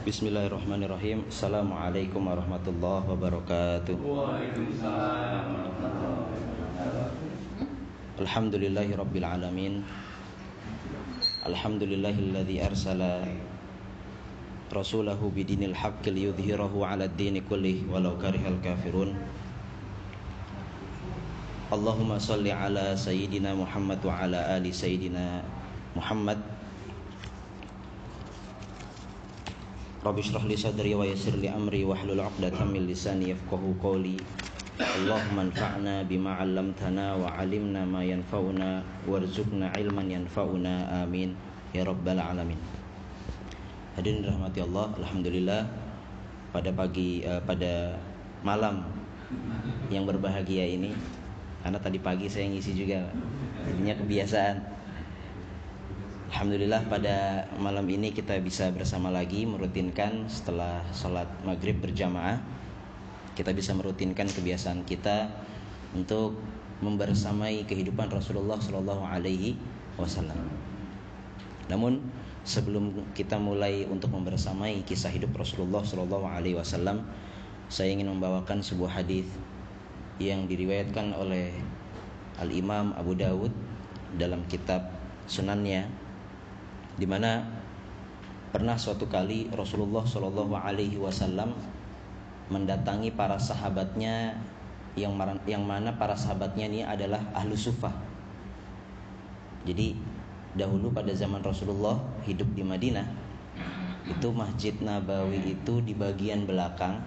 Bismillahirrahmanirrahim. Assalamualaikum warahmatullahi wabarakatuh. Waalaikumsalam Alhamdulillahi rabbil alamin. Alhamdulillahilladzi arsala Rasulahu bidinil haqqi liyudhhirahu ala dini kullih walau karihal kafirun. Allahumma salli ala sayyidina Muhammad wa ala ali sayyidina Muhammad Rabbi shrah li sadri wa yassir li amri wahlul 'uqdatam min lisani yafqahu qawli. Allahumma anfa'na bima 'allamtana wa 'allimna ma yanfa'una warzuqna 'ilman yanfa'una. Amin ya rabbal alamin. Hadirin rahmati Allah, alhamdulillah pada pagi uh, pada malam yang berbahagia ini karena tadi pagi saya ngisi juga jadinya kebiasaan Alhamdulillah pada malam ini kita bisa bersama lagi merutinkan setelah sholat maghrib berjamaah kita bisa merutinkan kebiasaan kita untuk membersamai kehidupan Rasulullah Shallallahu Alaihi Wasallam. Namun sebelum kita mulai untuk membersamai kisah hidup Rasulullah Shallallahu Alaihi Wasallam, saya ingin membawakan sebuah hadis yang diriwayatkan oleh Al Imam Abu Dawud dalam kitab Sunannya di mana pernah suatu kali Rasulullah Shallallahu Alaihi Wasallam mendatangi para sahabatnya yang yang mana para sahabatnya ini adalah ahlu sufah. Jadi dahulu pada zaman Rasulullah hidup di Madinah itu Masjid Nabawi itu di bagian belakang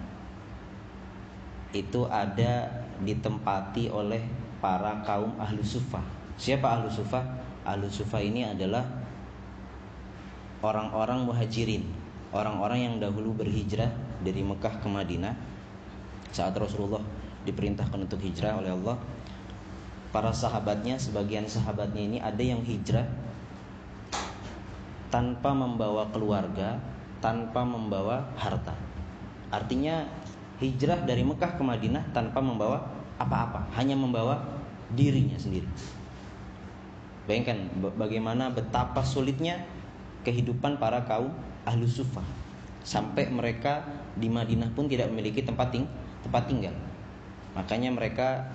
itu ada ditempati oleh para kaum ahlu sufah. Siapa ahlu sufah? Ahlu sufah ini adalah orang-orang muhajirin, orang-orang yang dahulu berhijrah dari Mekah ke Madinah saat Rasulullah diperintahkan untuk hijrah oleh Allah. Para sahabatnya, sebagian sahabatnya ini ada yang hijrah tanpa membawa keluarga, tanpa membawa harta. Artinya hijrah dari Mekah ke Madinah tanpa membawa apa-apa, hanya membawa dirinya sendiri. Bayangkan bagaimana betapa sulitnya kehidupan para kaum ahlu sufah sampai mereka di Madinah pun tidak memiliki tempat ting tempat tinggal. Makanya mereka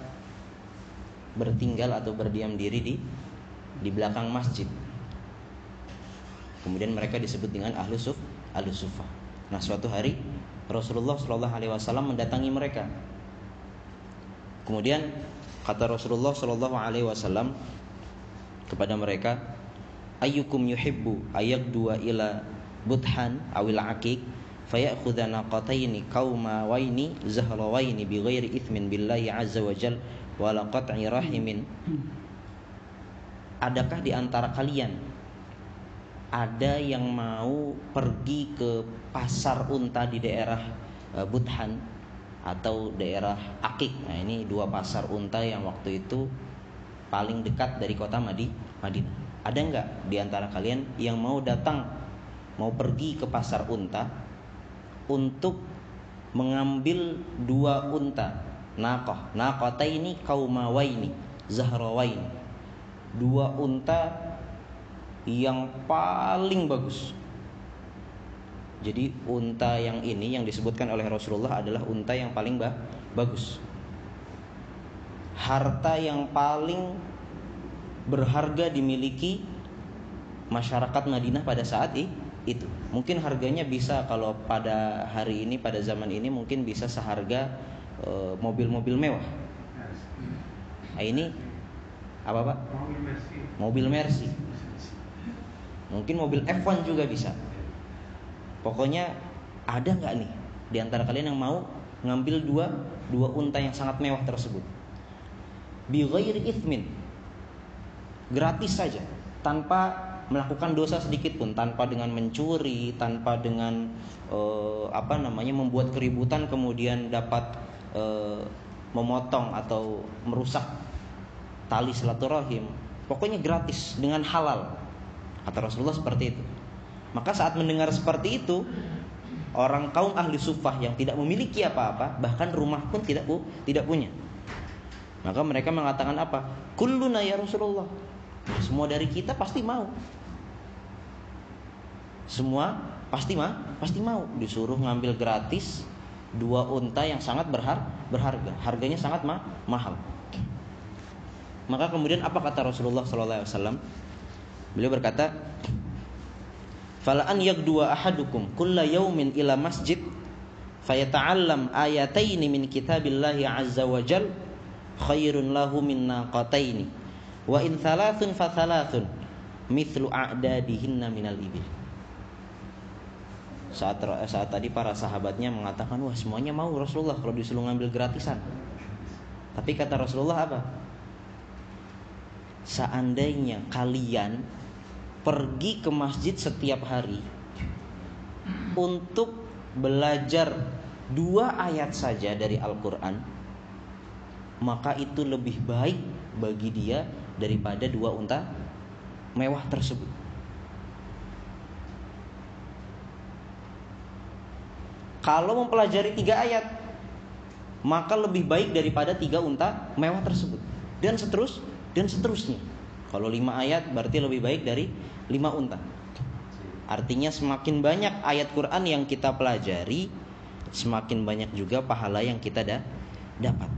bertinggal atau berdiam diri di di belakang masjid. Kemudian mereka disebut dengan ahlu suf ahlu sufah nah suatu hari Rasulullah Shallallahu Alaihi Wasallam mendatangi mereka. Kemudian kata Rasulullah Shallallahu Alaihi Wasallam kepada mereka ayyukum yuhibbu dua ila buthan awil akik fayakhudha naqataini qauma waini zahrawaini bighairi ithmin billahi azza wa jal wala qat'i rahimin Adakah di antara kalian ada yang mau pergi ke pasar unta di daerah uh, Buthan atau daerah Akik. Nah, ini dua pasar unta yang waktu itu paling dekat dari kota Madi, Madinah. Ada nggak di antara kalian yang mau datang, mau pergi ke pasar unta untuk mengambil dua unta? Nakoh nakota ini kaumawaini zahrawaini. Dua unta yang paling bagus. Jadi unta yang ini yang disebutkan oleh Rasulullah adalah unta yang paling bagus. Harta yang paling berharga dimiliki masyarakat Madinah pada saat itu. Mungkin harganya bisa kalau pada hari ini pada zaman ini mungkin bisa seharga eh, mobil-mobil uh, mewah. Nah, ini apa Pak? Mobil Mercy. Mungkin mobil F1 juga bisa. Pokoknya ada nggak nih di antara kalian yang mau ngambil dua dua unta yang sangat mewah tersebut? Bi ghairi ithmin gratis saja. Tanpa melakukan dosa sedikit pun. Tanpa dengan mencuri tanpa dengan uh, apa namanya membuat keributan kemudian dapat uh, memotong atau merusak tali silaturahim. Pokoknya gratis dengan halal. Kata Rasulullah seperti itu. Maka saat mendengar seperti itu orang kaum ahli sufah yang tidak memiliki apa-apa bahkan rumah pun tidak tidak punya. Maka mereka mengatakan apa? Kulluna ya Rasulullah semua dari kita pasti mau. Semua pasti mah pasti mau. Disuruh ngambil gratis dua unta yang sangat berhar berharga. Harganya sangat ma mahal. Maka kemudian apa kata Rasulullah SAW beliau berkata Falaan dua ahadukum kulla yaumin ila masjid fayata'allam ayataini min kitabillahi azza wa jal khairun lahu min naqataini wa in thalathun fa thalathun mithlu a'dadihinna minal ibil. Saat saat tadi para sahabatnya mengatakan wah semuanya mau Rasulullah kalau disuruh ngambil gratisan. Tapi kata Rasulullah apa? Seandainya kalian pergi ke masjid setiap hari untuk belajar dua ayat saja dari Al-Quran maka itu lebih baik bagi dia daripada dua unta mewah tersebut kalau mempelajari tiga ayat maka lebih baik daripada tiga unta mewah tersebut dan seterus dan seterusnya kalau lima ayat berarti lebih baik dari lima unta. Artinya semakin banyak ayat Quran yang kita pelajari, semakin banyak juga pahala yang kita da dapat.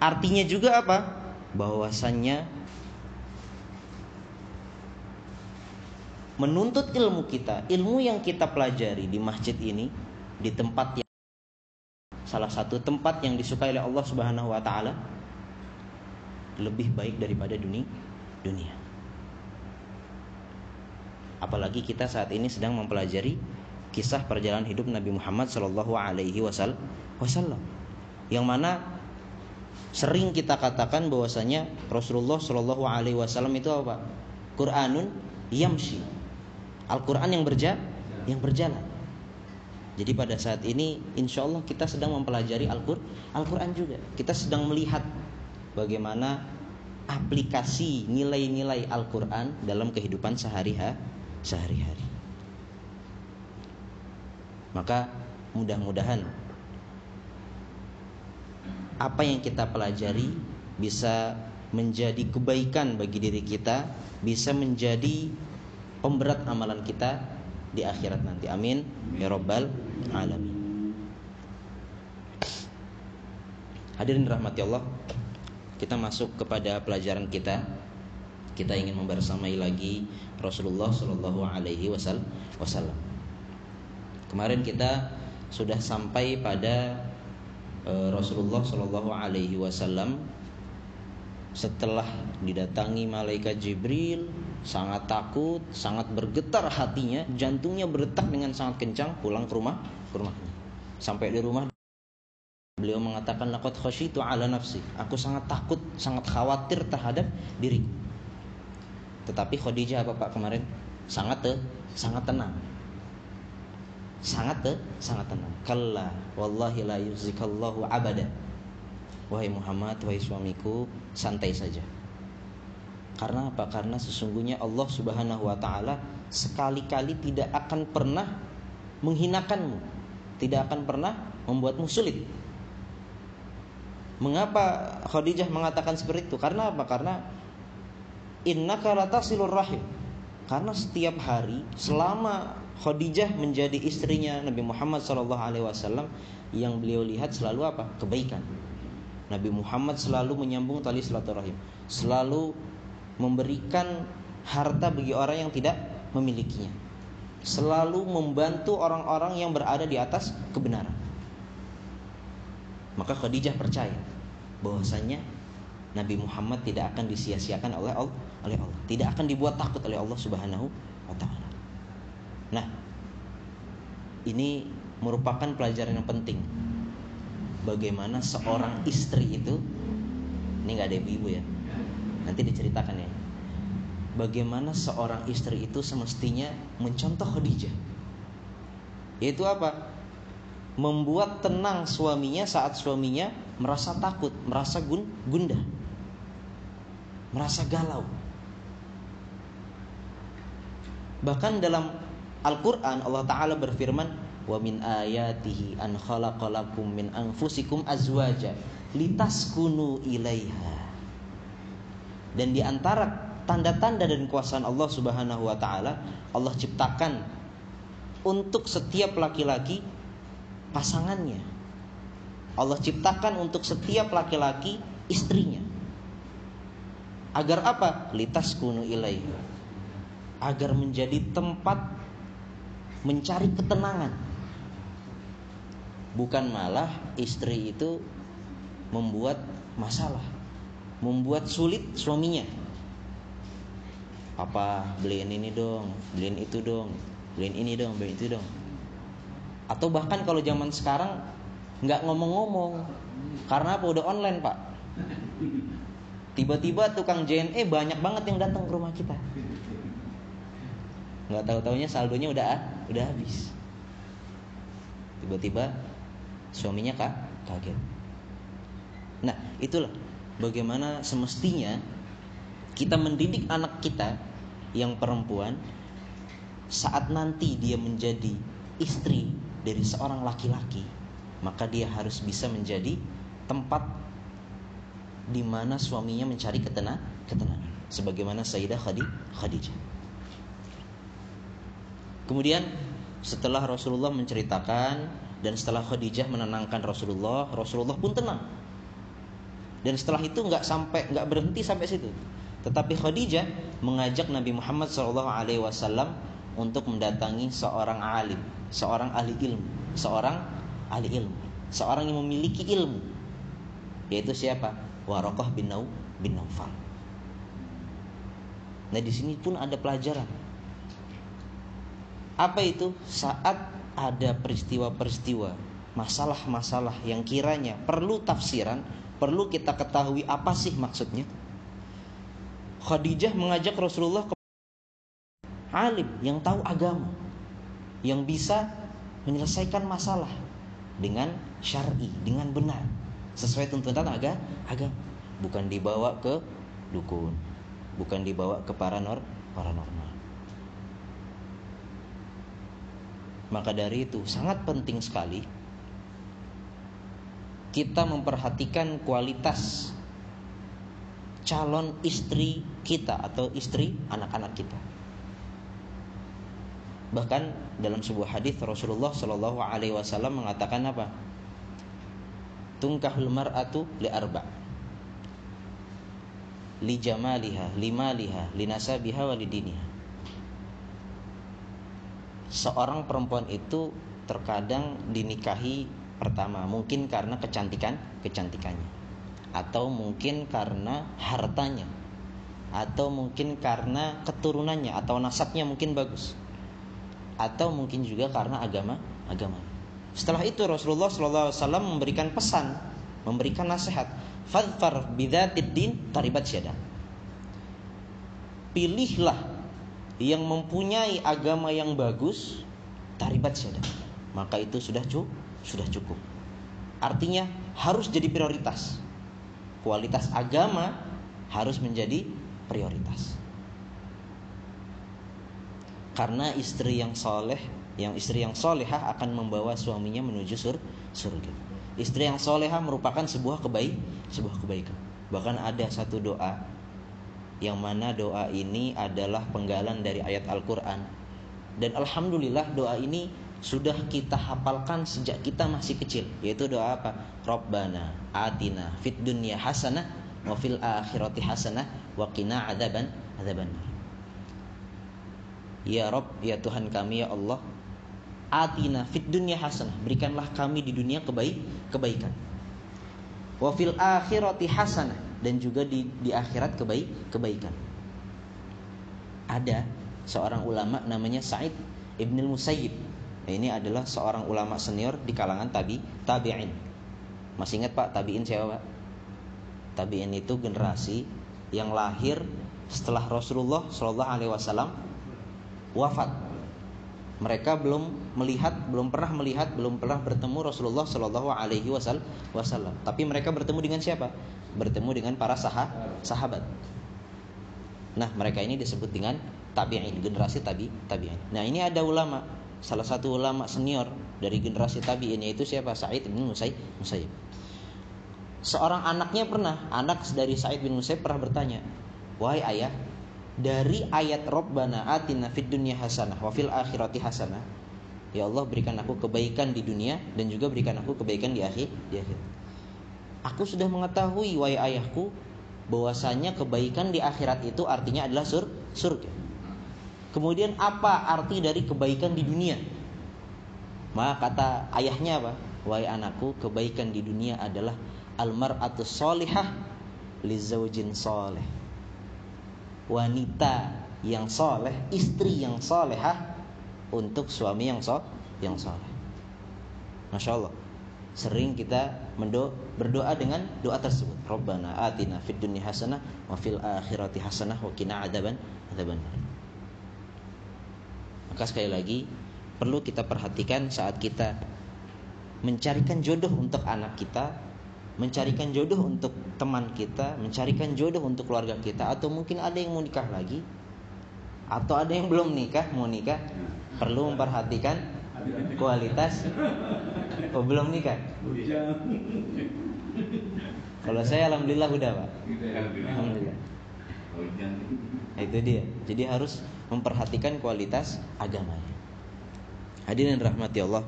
Artinya juga apa? Bahwasannya menuntut ilmu kita, ilmu yang kita pelajari di masjid ini, di tempat yang salah satu tempat yang disukai oleh Allah Subhanahu wa taala lebih baik daripada dunia dunia. Apalagi kita saat ini sedang mempelajari kisah perjalanan hidup Nabi Muhammad Shallallahu Alaihi Wasallam, yang mana sering kita katakan bahwasanya Rasulullah Shallallahu Alaihi Wasallam itu apa? Quranun yamshi, Al-Quran yang berja, yang berjalan. Jadi pada saat ini insya Allah kita sedang mempelajari Al-Quran juga. Kita sedang melihat bagaimana aplikasi nilai-nilai Al-Quran dalam kehidupan sehari-hari. Maka mudah-mudahan apa yang kita pelajari bisa menjadi kebaikan bagi diri kita, bisa menjadi pemberat amalan kita di akhirat nanti. Amin ya rabbal alamin. Hadirin rahmati Allah kita masuk kepada pelajaran kita kita ingin membersamai lagi Rasulullah Shallallahu Alaihi Wasallam. Kemarin kita sudah sampai pada Rasulullah Shallallahu Alaihi Wasallam setelah didatangi malaikat Jibril sangat takut, sangat bergetar hatinya, jantungnya berdetak dengan sangat kencang pulang ke rumah ke rumahnya. Sampai di rumah Beliau mengatakan laqad khasyitu ala nafsi. Aku sangat takut, sangat khawatir terhadap diriku. Tetapi Khadijah apa Pak kemarin? Sangat te, sangat tenang. Sangat te, sangat tenang. Kalla wallahi la yuzikallahu abada. Wahai Muhammad, wahai suamiku, santai saja. Karena apa? Karena sesungguhnya Allah Subhanahu wa taala sekali-kali tidak akan pernah menghinakanmu. Tidak akan pernah membuatmu sulit Mengapa Khadijah mengatakan seperti itu? Karena apa? Karena inna latasilur rahim. Karena setiap hari selama Khadijah menjadi istrinya Nabi Muhammad SAW yang beliau lihat selalu apa? Kebaikan. Nabi Muhammad selalu menyambung tali silaturahim, selalu memberikan harta bagi orang yang tidak memilikinya, selalu membantu orang-orang yang berada di atas kebenaran. Maka Khadijah percaya bahwasanya Nabi Muhammad tidak akan disia-siakan oleh Allah, oleh Allah. Tidak akan dibuat takut oleh Allah Subhanahu wa taala. Nah, ini merupakan pelajaran yang penting. Bagaimana seorang istri itu ini nggak ada ibu-ibu ya. Nanti diceritakan ya. Bagaimana seorang istri itu semestinya mencontoh Khadijah. Yaitu apa? membuat tenang suaminya saat suaminya merasa takut, merasa gun gundah, merasa galau. Bahkan dalam Al-Qur'an Allah taala berfirman, "Wa min ayatihi an khalaqalakum min anfusikum azwaja litaskunu ilaiha." Dan di antara tanda-tanda dan kuasaan Allah Subhanahu wa taala, Allah ciptakan untuk setiap laki-laki pasangannya. Allah ciptakan untuk setiap laki-laki istrinya. Agar apa? Litas kunu ilai. Agar menjadi tempat mencari ketenangan. Bukan malah istri itu membuat masalah, membuat sulit suaminya. Apa beliin ini dong, beliin itu dong, beliin ini dong, beliin itu dong. Atau bahkan kalau zaman sekarang nggak ngomong-ngomong, karena apa udah online pak. Tiba-tiba tukang JNE banyak banget yang datang ke rumah kita. Nggak tahu taunya saldonya udah udah habis. Tiba-tiba suaminya kak kaget. Nah, itulah bagaimana semestinya kita mendidik anak kita yang perempuan saat nanti dia menjadi istri dari seorang laki-laki, maka dia harus bisa menjadi tempat di mana suaminya mencari ketenangan, ketenangan sebagaimana Sayyidah Khadijah. Kemudian setelah Rasulullah menceritakan dan setelah Khadijah menenangkan Rasulullah, Rasulullah pun tenang. Dan setelah itu nggak sampai nggak berhenti sampai situ. Tetapi Khadijah mengajak Nabi Muhammad SAW untuk mendatangi seorang alim, seorang ahli ilmu, seorang ahli ilmu, seorang yang memiliki ilmu. Yaitu siapa? Warokoh bin Nau bin Naufal. Nah di sini pun ada pelajaran. Apa itu? Saat ada peristiwa-peristiwa, masalah-masalah yang kiranya perlu tafsiran, perlu kita ketahui apa sih maksudnya. Khadijah mengajak Rasulullah ke alim yang tahu agama, yang bisa menyelesaikan masalah dengan syar'i, dengan benar, sesuai tuntutan agama, agama. Bukan dibawa ke dukun, bukan dibawa ke paranor, paranormal. Maka dari itu sangat penting sekali kita memperhatikan kualitas calon istri kita atau istri anak-anak kita. Bahkan dalam sebuah hadis Rasulullah Shallallahu Alaihi Wasallam mengatakan apa? Tungkahul mar'atu li arba li jamaliha, li maliha, li nasabiha wa li diniha. Seorang perempuan itu terkadang dinikahi pertama mungkin karena kecantikan kecantikannya. Atau mungkin karena hartanya. Atau mungkin karena keturunannya atau nasabnya mungkin bagus. Atau mungkin juga karena agama agama setelah itu Rasulullah SAW memberikan pesan memberikan nasihat. Fadfar bidatid din taribat syada pilihlah yang mempunyai agama yang bagus taribat syada maka itu sudah cukup sudah cukup. Artinya harus jadi prioritas. Kualitas agama harus menjadi prioritas. Karena istri yang soleh, yang istri yang solehah akan membawa suaminya menuju sur surga. Istri yang solehah merupakan sebuah kebaik, sebuah kebaikan. Bahkan ada satu doa yang mana doa ini adalah penggalan dari ayat Al-Quran. Dan alhamdulillah doa ini sudah kita hafalkan sejak kita masih kecil yaitu doa apa? Robbana atina fit dunya hasanah wa fil akhirati hasanah wa qina adzaban adzaban Ya Rob ya Tuhan kami ya Allah atina fit dunya hasanah berikanlah kami di dunia kebaik kebaikan wa fil akhirati hasanah dan juga di di akhirat kebaik kebaikan ada seorang ulama namanya Said Ibn Musayyib Nah, ini adalah seorang ulama senior di kalangan tabi tabi'in. Masih ingat Pak tabi'in siapa Pak? Tabi'in itu generasi yang lahir setelah Rasulullah Shallallahu Alaihi Wasallam wafat. Mereka belum melihat, belum pernah melihat, belum pernah bertemu Rasulullah Shallallahu Alaihi Wasallam. Tapi mereka bertemu dengan siapa? Bertemu dengan para sah sahabat. Nah, mereka ini disebut dengan tabi'in, generasi tabi tabi'in. Nah, ini ada ulama salah satu ulama senior dari generasi tabi'in yaitu siapa Sa'id bin Musayyib. Seorang anaknya pernah, anak dari Sa'id bin Musayyib pernah bertanya, "Wahai ayah, dari ayat Rabbana atina fid dunya hasanah wa fil akhirati hasanah, Ya Allah berikan aku kebaikan di dunia dan juga berikan aku kebaikan di akhir di akhir. Aku sudah mengetahui wahai ayahku bahwasanya kebaikan di akhirat itu artinya adalah sur surga. Kemudian apa arti dari kebaikan di dunia? Maka kata ayahnya apa? Wahai anakku, kebaikan di dunia adalah almar'atu solihah li zaujin soleh. Wanita yang soleh, istri yang solehah untuk suami yang so yang soleh. Masya Allah. Sering kita mendo berdoa dengan doa tersebut. Rabbana atina fid dunya hasanah wa fil akhirati hasanah wa qina adzaban adzaban. Maka sekali lagi perlu kita perhatikan saat kita mencarikan jodoh untuk anak kita, mencarikan jodoh untuk teman kita, mencarikan jodoh untuk keluarga kita atau mungkin ada yang mau nikah lagi atau ada yang belum nikah mau nikah perlu memperhatikan kualitas? Oh belum nikah kalau saya alhamdulillah udah pak. Alhamdulillah. Itu dia. Jadi harus memperhatikan kualitas agamanya. Hadirin rahmati Allah.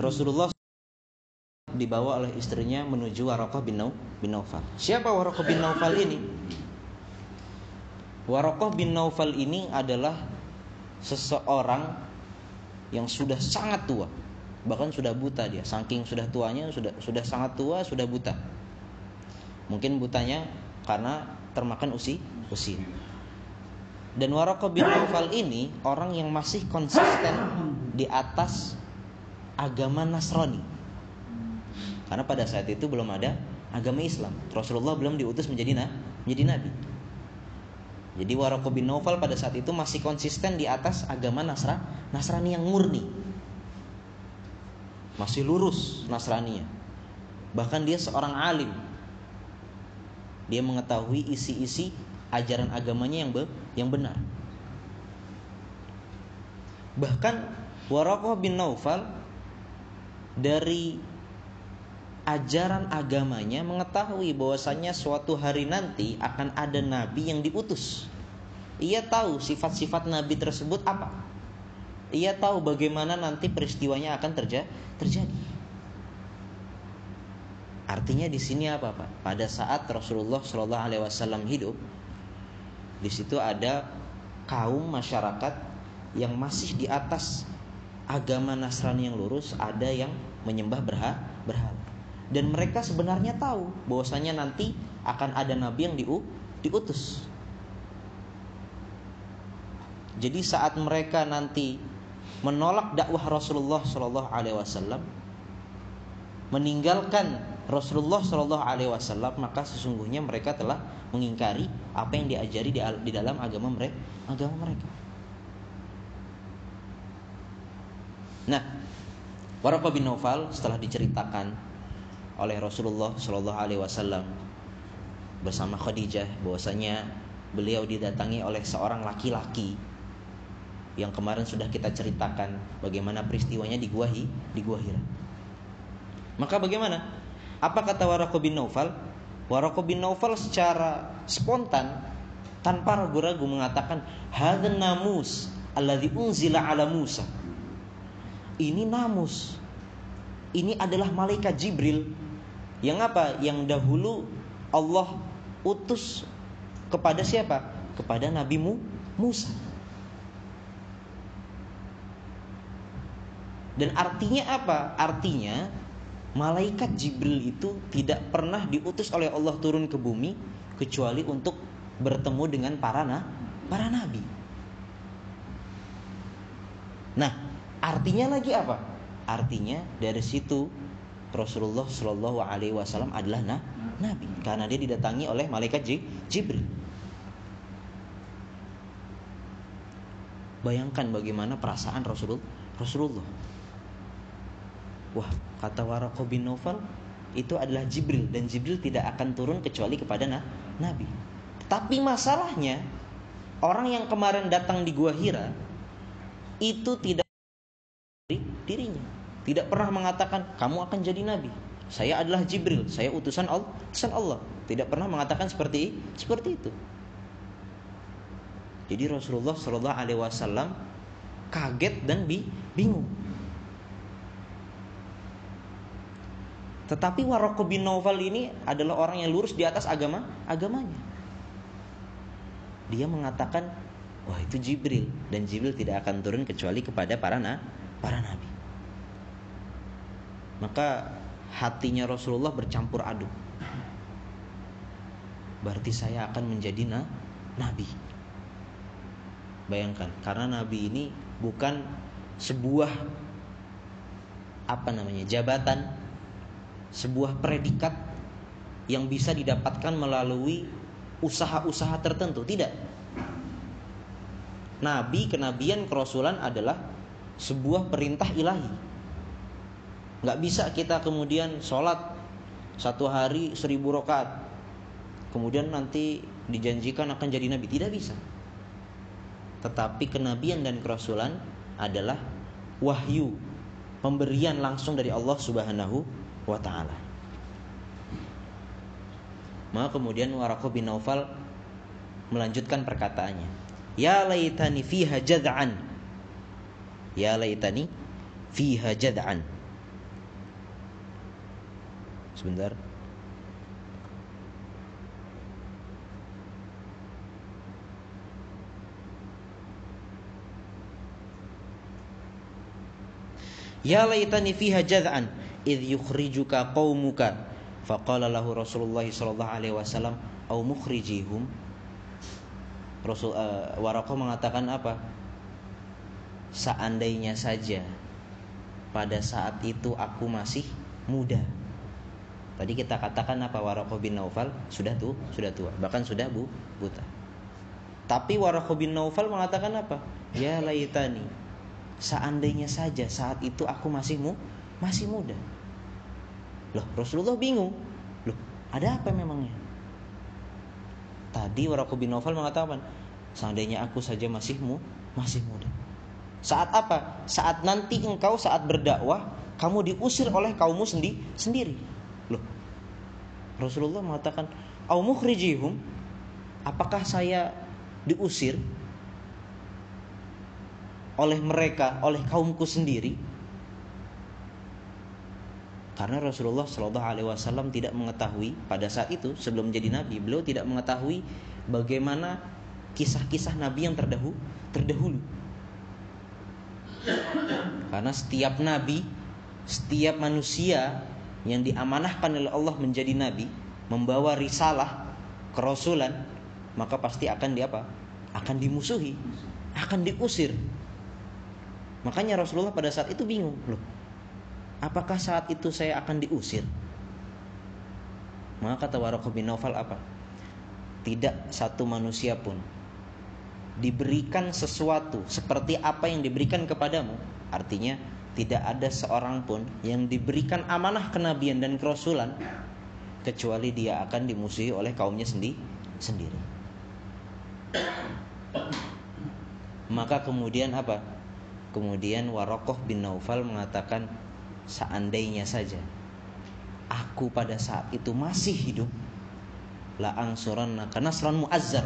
Rasulullah dibawa oleh istrinya menuju Waraqah bin, Naufal. Siapa Waraqah bin Naufal ini? Warokoh bin Naufal ini adalah seseorang yang sudah sangat tua, bahkan sudah buta dia. Saking sudah tuanya, sudah sudah sangat tua, sudah buta. Mungkin butanya karena termakan usi usia. Dan Warokoh bin Naufal ini orang yang masih konsisten di atas agama Nasrani. Karena pada saat itu belum ada agama Islam. Rasulullah belum diutus menjadi menjadi nabi. Jadi Waroko bin Naufal pada saat itu masih konsisten di atas agama Nasra, Nasrani yang murni. Masih lurus Nasraninya. Bahkan dia seorang alim. Dia mengetahui isi-isi ajaran agamanya yang be, yang benar. Bahkan Warokoh bin Naufal dari ajaran agamanya mengetahui bahwasanya suatu hari nanti akan ada nabi yang diutus ia tahu sifat-sifat Nabi tersebut apa. Ia tahu bagaimana nanti peristiwanya akan terja terjadi. Artinya di sini apa pak? Pada saat Rasulullah Shallallahu Alaihi Wasallam hidup, di situ ada kaum masyarakat yang masih di atas agama Nasrani yang lurus, ada yang menyembah berhala, berhala. Dan mereka sebenarnya tahu bahwasanya nanti akan ada nabi yang diu, diutus. Jadi saat mereka nanti menolak dakwah Rasulullah Shallallahu Alaihi Wasallam, meninggalkan Rasulullah Shallallahu Alaihi Wasallam, maka sesungguhnya mereka telah mengingkari apa yang diajari di, dalam agama mereka. Agama mereka. Nah, Waraqah bin Naufal setelah diceritakan oleh Rasulullah Shallallahu Alaihi Wasallam bersama Khadijah bahwasanya beliau didatangi oleh seorang laki-laki yang kemarin sudah kita ceritakan bagaimana peristiwanya di Gua di Gua Hira. Maka bagaimana? Apa kata Waraqah bin Naufal? Waraqah bin Naufal secara spontan tanpa ragu-ragu mengatakan hadan namus alladzi unzila ala Musa. Ini namus. Ini adalah malaikat Jibril yang apa? Yang dahulu Allah utus kepada siapa? Kepada Nabi Musa. Dan artinya apa? Artinya malaikat Jibril itu tidak pernah diutus oleh Allah turun ke bumi kecuali untuk bertemu dengan para na, para nabi. Nah, artinya lagi apa? Artinya dari situ Rasulullah Shallallahu Alaihi Wasallam adalah na, nabi karena dia didatangi oleh malaikat Jibril. Bayangkan bagaimana perasaan Rasulullah. Rasulullah Wah, kata Waraqah bin Naufal itu adalah Jibril dan Jibril tidak akan turun kecuali kepada na Nabi. Tapi masalahnya orang yang kemarin datang di Gua Hira itu tidak dirinya, tidak pernah mengatakan kamu akan jadi nabi. Saya adalah Jibril, saya utusan Allah, utusan. Tidak pernah mengatakan seperti seperti itu. Jadi Rasulullah Shallallahu Alaihi Wasallam kaget dan bi bingung. Tetapi Waroko bin ini adalah orang yang lurus di atas agama agamanya. Dia mengatakan, wah itu Jibril dan Jibril tidak akan turun kecuali kepada para na para nabi. Maka hatinya Rasulullah bercampur aduk. Berarti saya akan menjadi na nabi. Bayangkan, karena nabi ini bukan sebuah apa namanya jabatan sebuah predikat yang bisa didapatkan melalui usaha-usaha tertentu. Tidak. Nabi kenabian kerasulan adalah sebuah perintah ilahi. Nggak bisa kita kemudian sholat satu hari seribu rokat kemudian nanti dijanjikan akan jadi nabi. Tidak bisa. Tetapi kenabian dan kerasulan adalah wahyu pemberian langsung dari Allah Subhanahu wa taala. Maka kemudian Waraqah bin Naufal melanjutkan perkataannya. Ya laitani fiha jad'an. Ya laitani fiha jad'an. Sebentar. Ya laitani fiha jad'an idh yukhrijuka qaumuka faqala lahu Rasulullah sallallahu alaihi wasallam au mukhrijihum? Rasul uh, Waraqah mengatakan apa? Seandainya saja pada saat itu aku masih muda. Tadi kita katakan apa? Waraqah bin Naufal sudah tuh sudah tua bahkan sudah bu buta. Tapi Waraqah bin Naufal mengatakan apa? Ya laitani seandainya saja saat itu aku masih mu masih muda. Loh, Rasulullah bingung. Loh, ada apa memangnya? Tadi Waraqah bin Nawfal mengatakan, seandainya aku saja masih mu, masih muda. Saat apa? Saat nanti engkau saat berdakwah, kamu diusir oleh kaummu sendi sendiri. Loh. Rasulullah mengatakan, "Au mukhrijihum?" Apakah saya diusir oleh mereka, oleh kaumku sendiri? Karena Rasulullah Shallallahu Alaihi Wasallam tidak mengetahui pada saat itu sebelum menjadi nabi, beliau tidak mengetahui bagaimana kisah-kisah nabi yang terdahulu. terdahulu. Karena setiap nabi, setiap manusia yang diamanahkan oleh Allah menjadi nabi, membawa risalah kerasulan, maka pasti akan diapa? Akan dimusuhi, akan diusir. Makanya Rasulullah pada saat itu bingung, loh Apakah saat itu saya akan diusir? Maka kata Waraqah bin Nawfal apa? Tidak satu manusia pun diberikan sesuatu seperti apa yang diberikan kepadamu. Artinya tidak ada seorang pun yang diberikan amanah kenabian dan kerasulan kecuali dia akan dimusuhi oleh kaumnya sendi sendiri. Maka kemudian apa? Kemudian Warokoh bin Naufal mengatakan seandainya saja aku pada saat itu masih hidup la angsuranna nasran muazzar.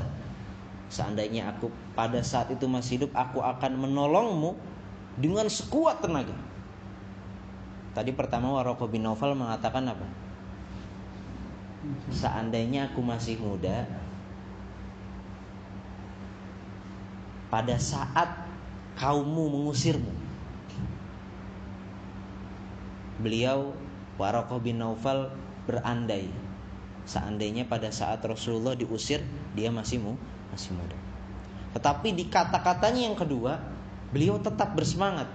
Seandainya aku pada saat itu masih hidup aku akan menolongmu dengan sekuat tenaga. Tadi pertama Waroko bin Naufal mengatakan apa? Seandainya aku masih muda pada saat kaummu mengusirmu beliau Warokoh bin Naufal berandai seandainya pada saat Rasulullah diusir dia masih mu masih muda. Tetapi di kata-katanya yang kedua beliau tetap bersemangat.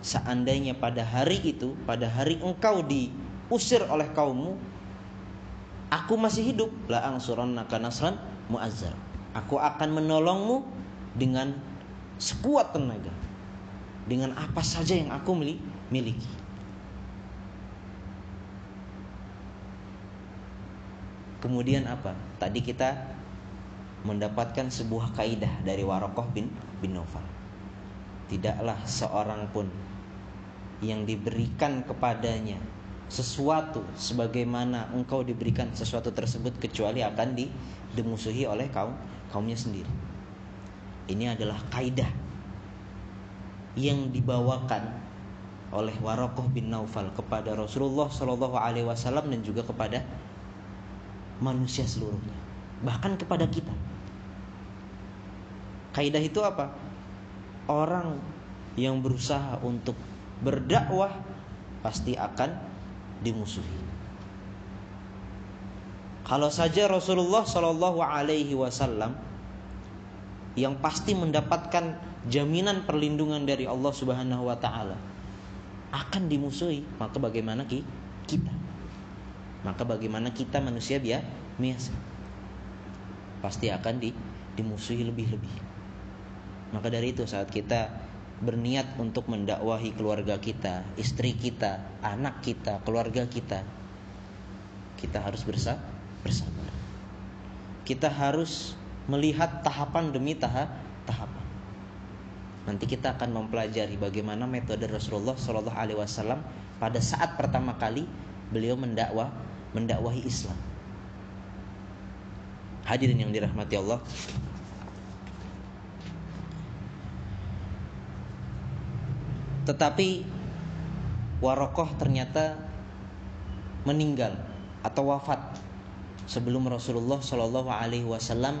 Seandainya pada hari itu, pada hari engkau diusir oleh kaummu, aku masih hidup, la angsurannaka nasran muazzar. Aku akan menolongmu dengan sekuat tenaga. Dengan apa saja yang aku miliki. Kemudian apa? Tadi kita mendapatkan sebuah kaidah dari Warokoh bin bin Nawfal. Tidaklah seorang pun yang diberikan kepadanya sesuatu sebagaimana engkau diberikan sesuatu tersebut kecuali akan dimusuhi oleh kaum kaumnya sendiri. Ini adalah kaidah yang dibawakan oleh Warokoh bin Naufal kepada Rasulullah Shallallahu Alaihi Wasallam dan juga kepada manusia seluruhnya, bahkan kepada kita. Kaidah itu apa? Orang yang berusaha untuk berdakwah pasti akan dimusuhi. Kalau saja Rasulullah Shallallahu Alaihi Wasallam yang pasti mendapatkan jaminan perlindungan dari Allah Subhanahu Wa Taala akan dimusuhi, maka bagaimana kita? Maka bagaimana kita manusia biasa? Pasti akan di, dimusuhi lebih-lebih. Maka dari itu saat kita berniat untuk mendakwahi keluarga kita, istri kita, anak kita, keluarga kita, kita harus bersabar. bersabar. Kita harus melihat tahapan demi tahap tahapan. Nanti kita akan mempelajari bagaimana metode Rasulullah Shallallahu Alaihi Wasallam pada saat pertama kali beliau mendakwah mendakwahi Islam. Hadirin yang dirahmati Allah, Tetapi Warokoh ternyata meninggal atau wafat sebelum Rasulullah Shallallahu Alaihi Wasallam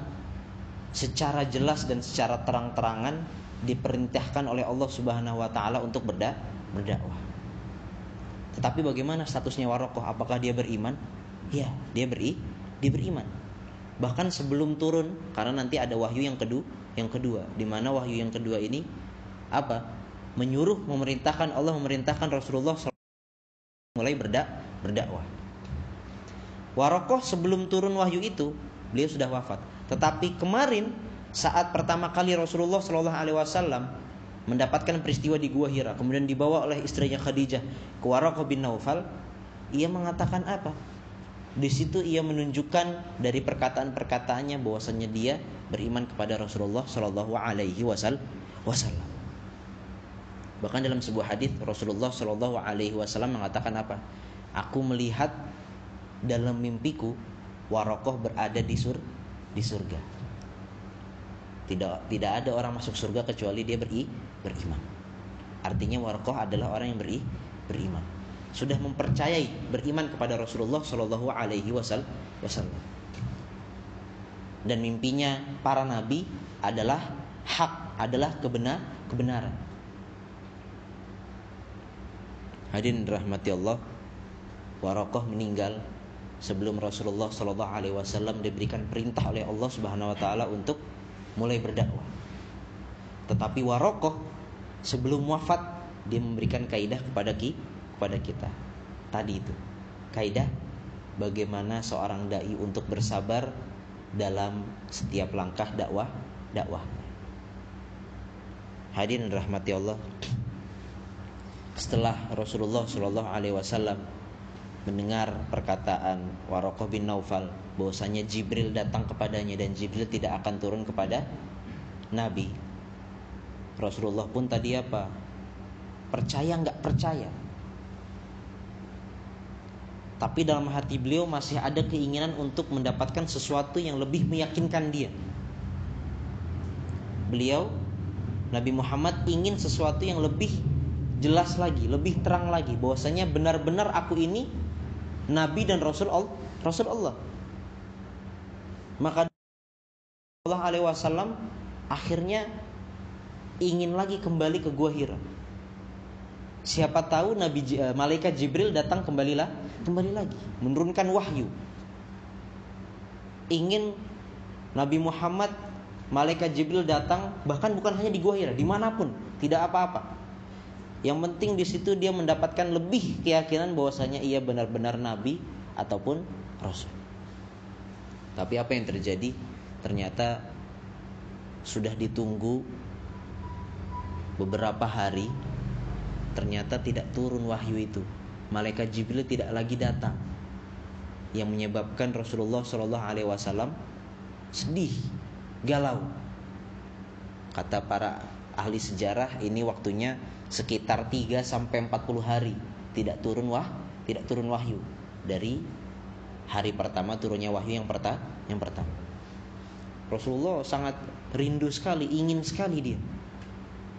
secara jelas dan secara terang-terangan diperintahkan oleh Allah Subhanahu Wa Taala untuk berda berdakwah. Tetapi bagaimana statusnya Warokoh? Apakah dia beriman? Ya, dia beri, dia beriman. Bahkan sebelum turun, karena nanti ada wahyu yang kedua, yang kedua, di mana wahyu yang kedua ini apa? menyuruh memerintahkan Allah memerintahkan Rasulullah mulai berdak berdakwah. Warokoh sebelum turun wahyu itu beliau sudah wafat. Tetapi kemarin saat pertama kali Rasulullah Shallallahu Alaihi Wasallam mendapatkan peristiwa di Gua Hira, kemudian dibawa oleh istrinya Khadijah ke Warokoh bin Naufal, ia mengatakan apa? Di situ ia menunjukkan dari perkataan-perkataannya bahwasanya dia beriman kepada Rasulullah Shallallahu Alaihi Wasallam. Bahkan dalam sebuah hadis Rasulullah Shallallahu Alaihi Wasallam mengatakan apa? Aku melihat dalam mimpiku Warokoh berada di sur di surga. Tidak tidak ada orang masuk surga kecuali dia beri beriman. Artinya Warokoh adalah orang yang beri beriman. Sudah mempercayai beriman kepada Rasulullah Shallallahu Alaihi Wasallam. Dan mimpinya para nabi adalah hak, adalah kebenar, kebenaran Hadirin rahmati Allah, Warokoh meninggal sebelum Rasulullah Shallallahu Alaihi Wasallam diberikan perintah oleh Allah Subhanahu Wa Taala untuk mulai berdakwah. Tetapi Warokoh sebelum wafat dia memberikan kaidah kepada ki kepada kita. Tadi itu kaidah bagaimana seorang dai untuk bersabar dalam setiap langkah dakwah dakwah. Hadirin rahmati Allah setelah Rasulullah Shallallahu Alaihi Wasallam mendengar perkataan Warokoh bin Naufal bahwasanya Jibril datang kepadanya dan Jibril tidak akan turun kepada Nabi. Rasulullah pun tadi apa? Percaya nggak percaya? Tapi dalam hati beliau masih ada keinginan untuk mendapatkan sesuatu yang lebih meyakinkan dia. Beliau Nabi Muhammad ingin sesuatu yang lebih jelas lagi, lebih terang lagi bahwasanya benar-benar aku ini nabi dan rasul Allah, rasul Allah. Maka Allah alaihi wasallam akhirnya ingin lagi kembali ke gua Hira. Siapa tahu Nabi eh, malaikat Jibril datang kembalilah kembali lagi menurunkan wahyu. Ingin Nabi Muhammad malaikat Jibril datang bahkan bukan hanya di gua Hira, di mana pun tidak apa-apa yang penting di situ dia mendapatkan lebih keyakinan bahwasanya ia benar-benar nabi ataupun rasul. Tapi apa yang terjadi? Ternyata sudah ditunggu beberapa hari ternyata tidak turun wahyu itu. Malaikat Jibril tidak lagi datang. Yang menyebabkan Rasulullah Shallallahu alaihi wasallam sedih, galau. Kata para ahli sejarah ini waktunya sekitar 3 sampai 40 hari tidak turun wah, tidak turun wahyu dari hari pertama turunnya wahyu yang pertama yang pertama. Rasulullah sangat rindu sekali, ingin sekali dia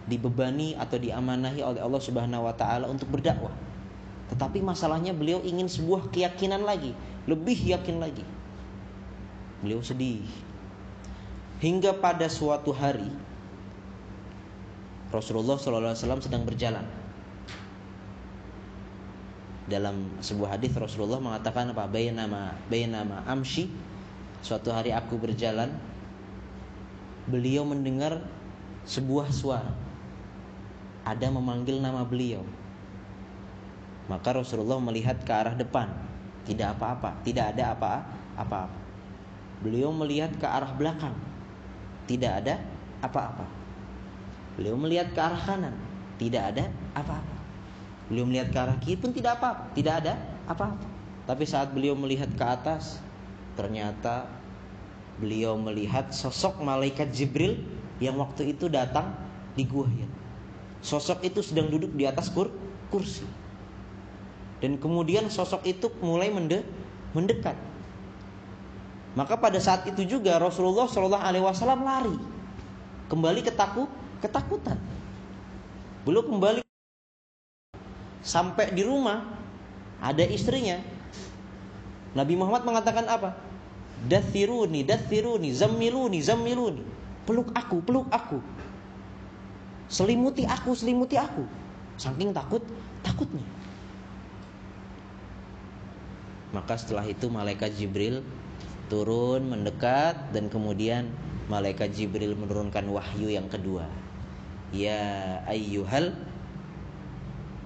dibebani atau diamanahi oleh Allah Subhanahu wa taala untuk berdakwah. Tetapi masalahnya beliau ingin sebuah keyakinan lagi, lebih yakin lagi. Beliau sedih. Hingga pada suatu hari Rasulullah SAW sedang berjalan. Dalam sebuah hadis Rasulullah mengatakan apa? Bainama bainama amshi suatu hari aku berjalan beliau mendengar sebuah suara ada memanggil nama beliau. Maka Rasulullah melihat ke arah depan. Tidak apa-apa tidak ada apa-apa. Beliau melihat ke arah belakang. Tidak ada apa-apa. Beliau melihat ke arah kanan. Tidak ada apa-apa. Beliau melihat ke arah kiri pun tidak apa-apa tidak ada apa-apa. Tapi saat beliau melihat ke atas Ternyata beliau melihat sosok malaikat Jibril yang waktu itu datang di gua Hira. Sosok itu sedang duduk di atas kur kursi. Dan kemudian sosok itu mulai mende mendekat. Maka pada saat itu juga Rasulullah Shallallahu Alaihi Wasallam lari kembali ketakut ketakutan. Belum kembali sampai di rumah ada istrinya Nabi Muhammad mengatakan apa? Dathiruni, dathiruni, zammiluni, zammiluni. Peluk aku, peluk aku. Selimuti aku, selimuti aku. Saking takut, takutnya. Maka setelah itu malaikat Jibril turun mendekat dan kemudian malaikat Jibril menurunkan wahyu yang kedua. Ya ayyuhal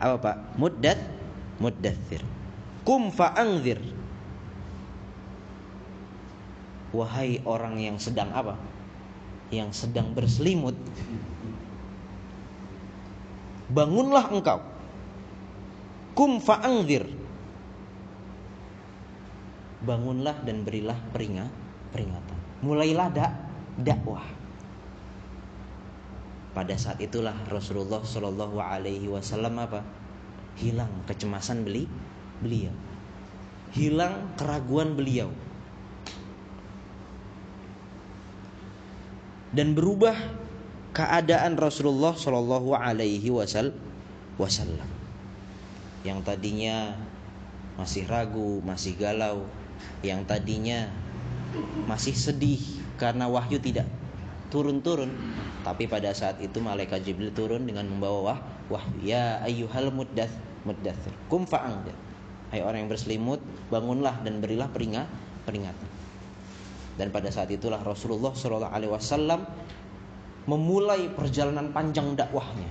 apa Pak? Muddat muddathir. Kum fa'angzir Wahai orang yang sedang apa? Yang sedang berselimut Bangunlah engkau. Kum fa'angzir. Bangunlah dan berilah peringat, peringatan. Mulailah dak, dakwah. Pada saat itulah Rasulullah Shallallahu Alaihi Wasallam apa? Hilang kecemasan beli beliau. Hilang keraguan beliau. Dan berubah keadaan Rasulullah Shallallahu Alaihi Wasallam yang tadinya masih ragu, masih galau, yang tadinya masih sedih karena wahyu tidak turun-turun, tapi pada saat itu malaikat Jibril turun dengan membawa wah, wahyu. Ya ayyuhal muddath muddathir, kum fa'angdir. Hai orang yang berselimut, bangunlah dan berilah peringat, peringatan. Dan pada saat itulah Rasulullah Shallallahu Alaihi Wasallam memulai perjalanan panjang dakwahnya.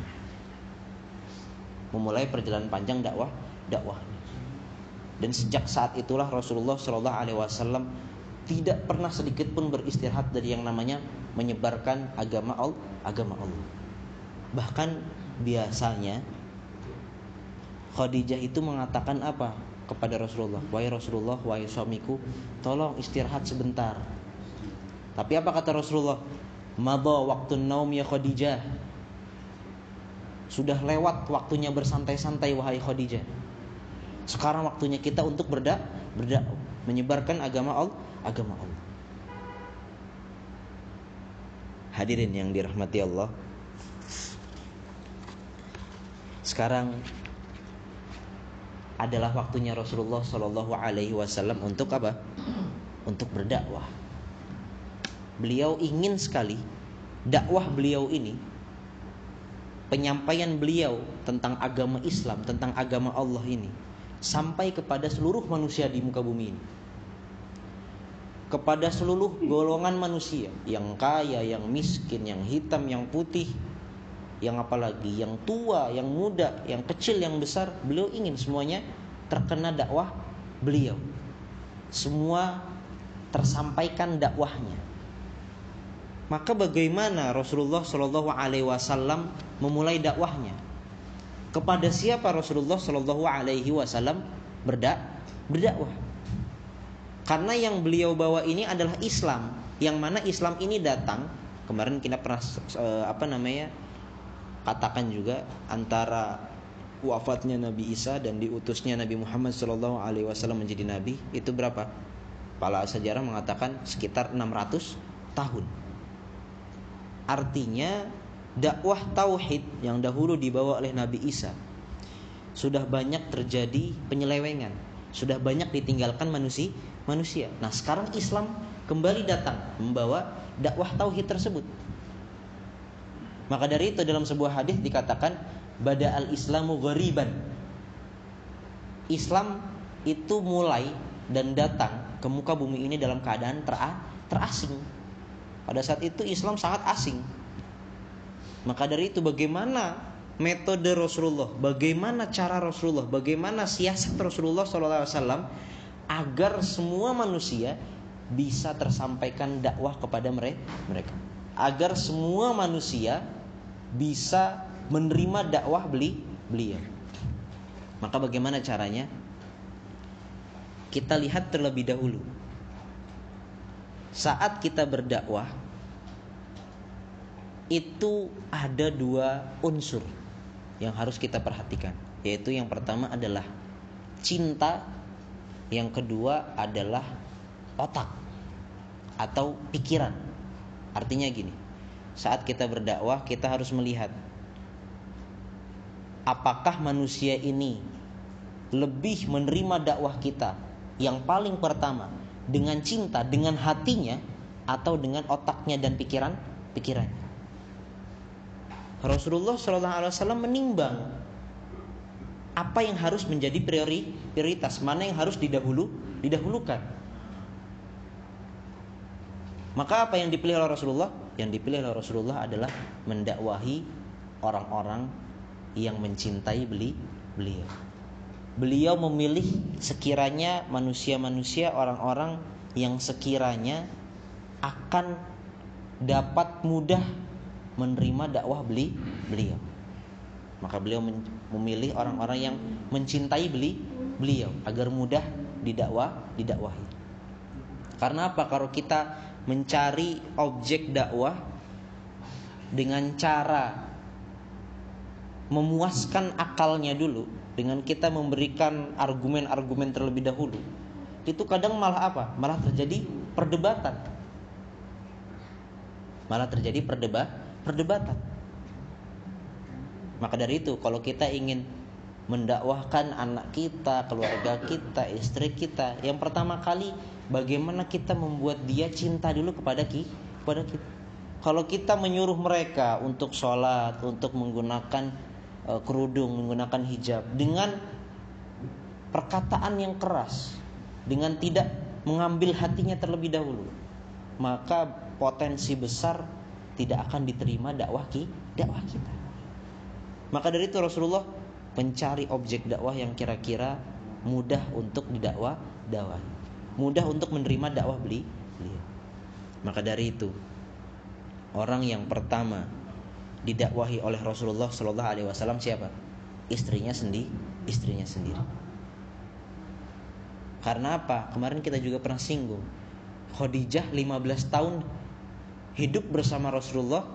Memulai perjalanan panjang dakwah dakwahnya. Dan sejak saat itulah Rasulullah Shallallahu Alaihi Wasallam tidak pernah sedikit pun beristirahat dari yang namanya menyebarkan agama Allah, agama Allah. Bahkan biasanya Khadijah itu mengatakan apa kepada Rasulullah, "Wahai Rasulullah, wahai suamiku, tolong istirahat sebentar." Tapi apa kata Rasulullah? Mada waktu naum ya Khadijah. Sudah lewat waktunya bersantai-santai wahai Khadijah. Sekarang waktunya kita untuk berdak berdak menyebarkan agama Allah, agama Allah. Hadirin yang dirahmati Allah. Sekarang adalah waktunya Rasulullah Shallallahu Alaihi Wasallam untuk apa? Untuk berdakwah beliau ingin sekali dakwah beliau ini penyampaian beliau tentang agama Islam, tentang agama Allah ini sampai kepada seluruh manusia di muka bumi ini. Kepada seluruh golongan manusia, yang kaya, yang miskin, yang hitam, yang putih, yang apalagi, yang tua, yang muda, yang kecil, yang besar, beliau ingin semuanya terkena dakwah beliau. Semua tersampaikan dakwahnya. Maka bagaimana Rasulullah Shallallahu Alaihi Wasallam memulai dakwahnya? Kepada siapa Rasulullah Shallallahu Alaihi Wasallam berdak berdakwah? Karena yang beliau bawa ini adalah Islam, yang mana Islam ini datang kemarin kita pernah eh, apa namanya katakan juga antara wafatnya Nabi Isa dan diutusnya Nabi Muhammad Shallallahu Alaihi Wasallam menjadi nabi itu berapa? Para sejarah mengatakan sekitar 600 tahun. Artinya dakwah tauhid yang dahulu dibawa oleh Nabi Isa sudah banyak terjadi penyelewengan, sudah banyak ditinggalkan manusia manusia. Nah, sekarang Islam kembali datang membawa dakwah tauhid tersebut. Maka dari itu dalam sebuah hadis dikatakan bada al Islamu ghariban. Islam itu mulai dan datang ke muka bumi ini dalam keadaan tera terasing. Pada saat itu Islam sangat asing. Maka dari itu bagaimana metode Rasulullah, bagaimana cara Rasulullah, bagaimana siasat Rasulullah SAW agar semua manusia bisa tersampaikan dakwah kepada mereka, agar semua manusia bisa menerima dakwah beli beliau. Maka bagaimana caranya? Kita lihat terlebih dahulu. Saat kita berdakwah itu ada dua unsur yang harus kita perhatikan, yaitu yang pertama adalah cinta, yang kedua adalah otak atau pikiran. Artinya gini, saat kita berdakwah kita harus melihat apakah manusia ini lebih menerima dakwah kita yang paling pertama dengan cinta, dengan hatinya atau dengan otaknya dan pikiran pikirannya. Rasulullah SAW menimbang apa yang harus menjadi priori, prioritas, mana yang harus didahulu, didahulukan. Maka apa yang dipilih oleh Rasulullah? Yang dipilih oleh Rasulullah adalah mendakwahi orang-orang yang mencintai beli beliau. Beliau memilih sekiranya manusia-manusia orang-orang yang sekiranya akan dapat mudah menerima dakwah beli beliau. Maka beliau memilih orang-orang yang mencintai beli beliau agar mudah didakwah didakwahi. Karena apa? Kalau kita mencari objek dakwah dengan cara memuaskan akalnya dulu dengan kita memberikan argumen-argumen terlebih dahulu itu kadang malah apa? Malah terjadi perdebatan. Malah terjadi perdebat perdebatan. Maka dari itu kalau kita ingin mendakwahkan anak kita, keluarga kita, istri kita, yang pertama kali bagaimana kita membuat dia cinta dulu kepada kita, kepada kita. Kalau kita menyuruh mereka untuk sholat, untuk menggunakan uh, kerudung, menggunakan hijab dengan perkataan yang keras, dengan tidak mengambil hatinya terlebih dahulu, maka potensi besar tidak akan diterima dakwah dakwah kita. Maka dari itu Rasulullah mencari objek dakwah yang kira-kira mudah untuk didakwah dakwah mudah untuk menerima dakwah beli. Maka dari itu orang yang pertama didakwahi oleh Rasulullah Shallallahu Alaihi Wasallam siapa? Istrinya sendiri, istrinya sendiri. Karena apa? Kemarin kita juga pernah singgung. Khadijah 15 tahun hidup bersama Rasulullah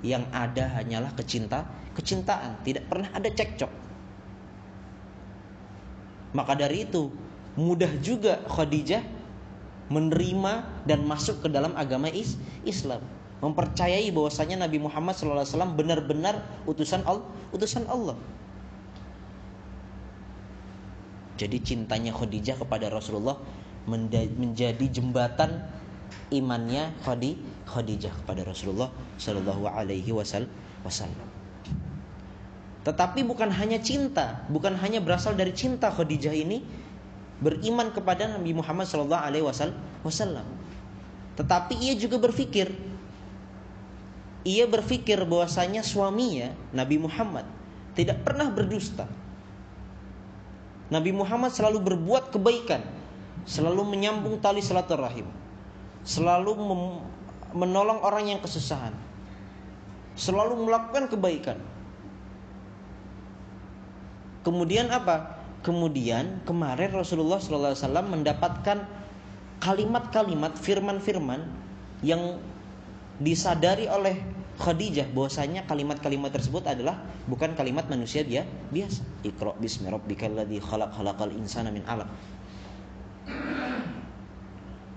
yang ada hanyalah kecinta, kecintaan, tidak pernah ada cekcok. Maka dari itu mudah juga Khadijah menerima dan masuk ke dalam agama is Islam mempercayai bahwasanya Nabi Muhammad SAW benar-benar utusan Allah utusan Allah jadi cintanya Khadijah kepada Rasulullah menjadi jembatan imannya Khadijah kepada Rasulullah Shallallahu Alaihi Wasallam. Tetapi bukan hanya cinta, bukan hanya berasal dari cinta Khadijah ini, beriman kepada Nabi Muhammad Shallallahu Alaihi Wasallam. Tetapi ia juga berpikir, ia berpikir bahwasanya suaminya Nabi Muhammad tidak pernah berdusta. Nabi Muhammad selalu berbuat kebaikan, selalu menyambung tali silaturahim, selalu menolong orang yang kesusahan, selalu melakukan kebaikan. Kemudian apa? Kemudian kemarin Rasulullah SAW mendapatkan kalimat-kalimat firman-firman yang disadari oleh Khadijah bahwasanya kalimat-kalimat tersebut adalah bukan kalimat manusia dia biasa. Iqra bismi rabbikal khalaq khalaqal insana min 'alaq.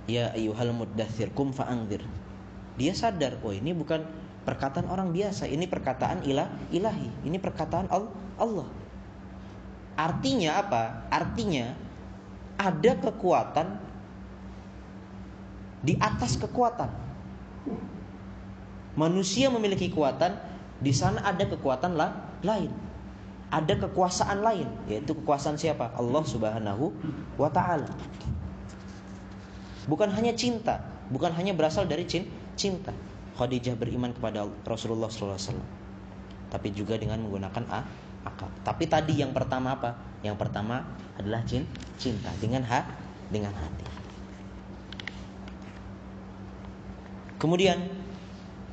Ya ayyuhal muddatsir kum fa'anzir. Dia sadar, oh ini bukan perkataan orang biasa, ini perkataan ilah, ilahi, ini perkataan Allah. Artinya apa? Artinya ada kekuatan di atas kekuatan. Manusia memiliki kekuatan, di sana ada kekuatan lah, lain. Ada kekuasaan lain, yaitu kekuasaan siapa? Allah Subhanahu wa taala. Bukan hanya cinta, bukan hanya berasal dari cinta. Khadijah beriman kepada Rasulullah SAW, tapi juga dengan menggunakan a, akal. Tapi tadi yang pertama apa? Yang pertama adalah cinta dengan ha, dengan hati. Kemudian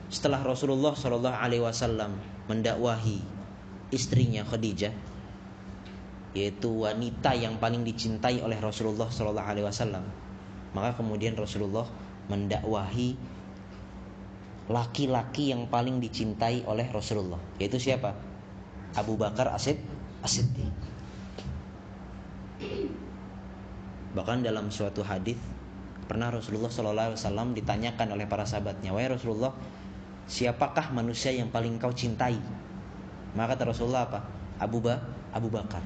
setelah Rasulullah Shallallahu Alaihi Wasallam mendakwahi istrinya Khadijah, yaitu wanita yang paling dicintai oleh Rasulullah Shallallahu Alaihi Wasallam, maka kemudian Rasulullah mendakwahi laki-laki yang paling dicintai oleh Rasulullah, yaitu siapa? Abu Bakar Asid Asiddi. Bahkan dalam suatu hadis pernah Rasulullah SAW ditanyakan oleh para sahabatnya, wahai Rasulullah, siapakah manusia yang paling kau cintai? Maka kata Rasulullah apa? Abu ba Abu Bakar.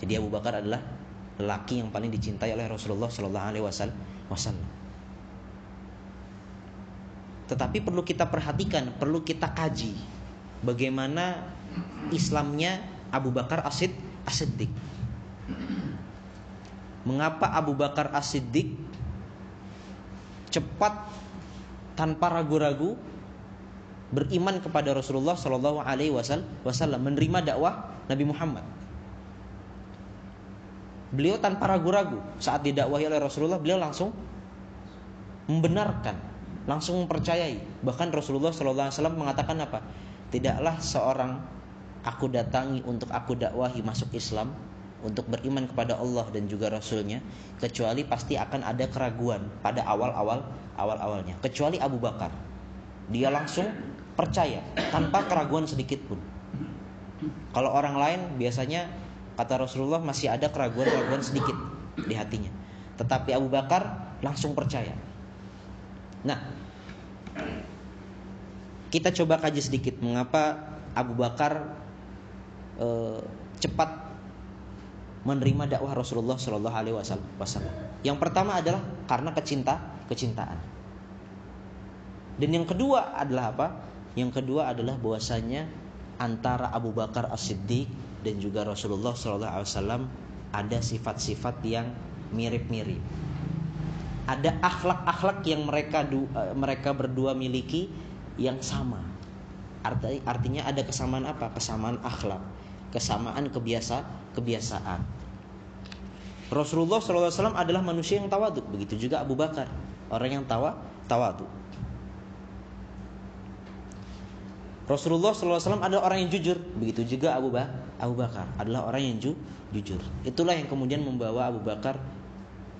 Jadi Abu Bakar adalah lelaki yang paling dicintai oleh Rasulullah Shallallahu Alaihi Wasallam. Tetapi perlu kita perhatikan, perlu kita kaji bagaimana Islamnya Abu Bakar Asid Asiddik. Mengapa Abu Bakar As-Siddiq cepat tanpa ragu-ragu beriman kepada Rasulullah Shallallahu Alaihi Wasallam menerima dakwah Nabi Muhammad. Beliau tanpa ragu-ragu saat didakwahi oleh Rasulullah beliau langsung membenarkan, langsung mempercayai. Bahkan Rasulullah Shallallahu Alaihi Wasallam mengatakan apa? Tidaklah seorang aku datangi untuk aku dakwahi masuk Islam untuk beriman kepada Allah dan juga Rasulnya kecuali pasti akan ada keraguan pada awal-awal awal-awalnya. Kecuali Abu Bakar. Dia langsung percaya tanpa keraguan sedikit pun. Kalau orang lain biasanya kata Rasulullah masih ada keraguan-keraguan sedikit di hatinya. Tetapi Abu Bakar langsung percaya. Nah kita coba kaji sedikit mengapa Abu Bakar eh, cepat menerima dakwah Rasulullah Shallallahu Alaihi Wasallam. Yang pertama adalah karena kecinta kecintaan. Dan yang kedua adalah apa? Yang kedua adalah bahwasanya antara Abu Bakar As-Siddiq dan juga Rasulullah Shallallahu Alaihi Wasallam ada sifat-sifat yang mirip-mirip. Ada akhlak-akhlak yang mereka du, eh, mereka berdua miliki yang sama. artinya ada kesamaan apa? Kesamaan akhlak, kesamaan kebiasa kebiasaan. Rasulullah SAW adalah manusia yang tawadu. Begitu juga Abu Bakar, orang yang tawa tawadu. Rasulullah SAW adalah orang yang jujur. Begitu juga Abu, ba Abu Bakar adalah orang yang ju jujur. Itulah yang kemudian membawa Abu Bakar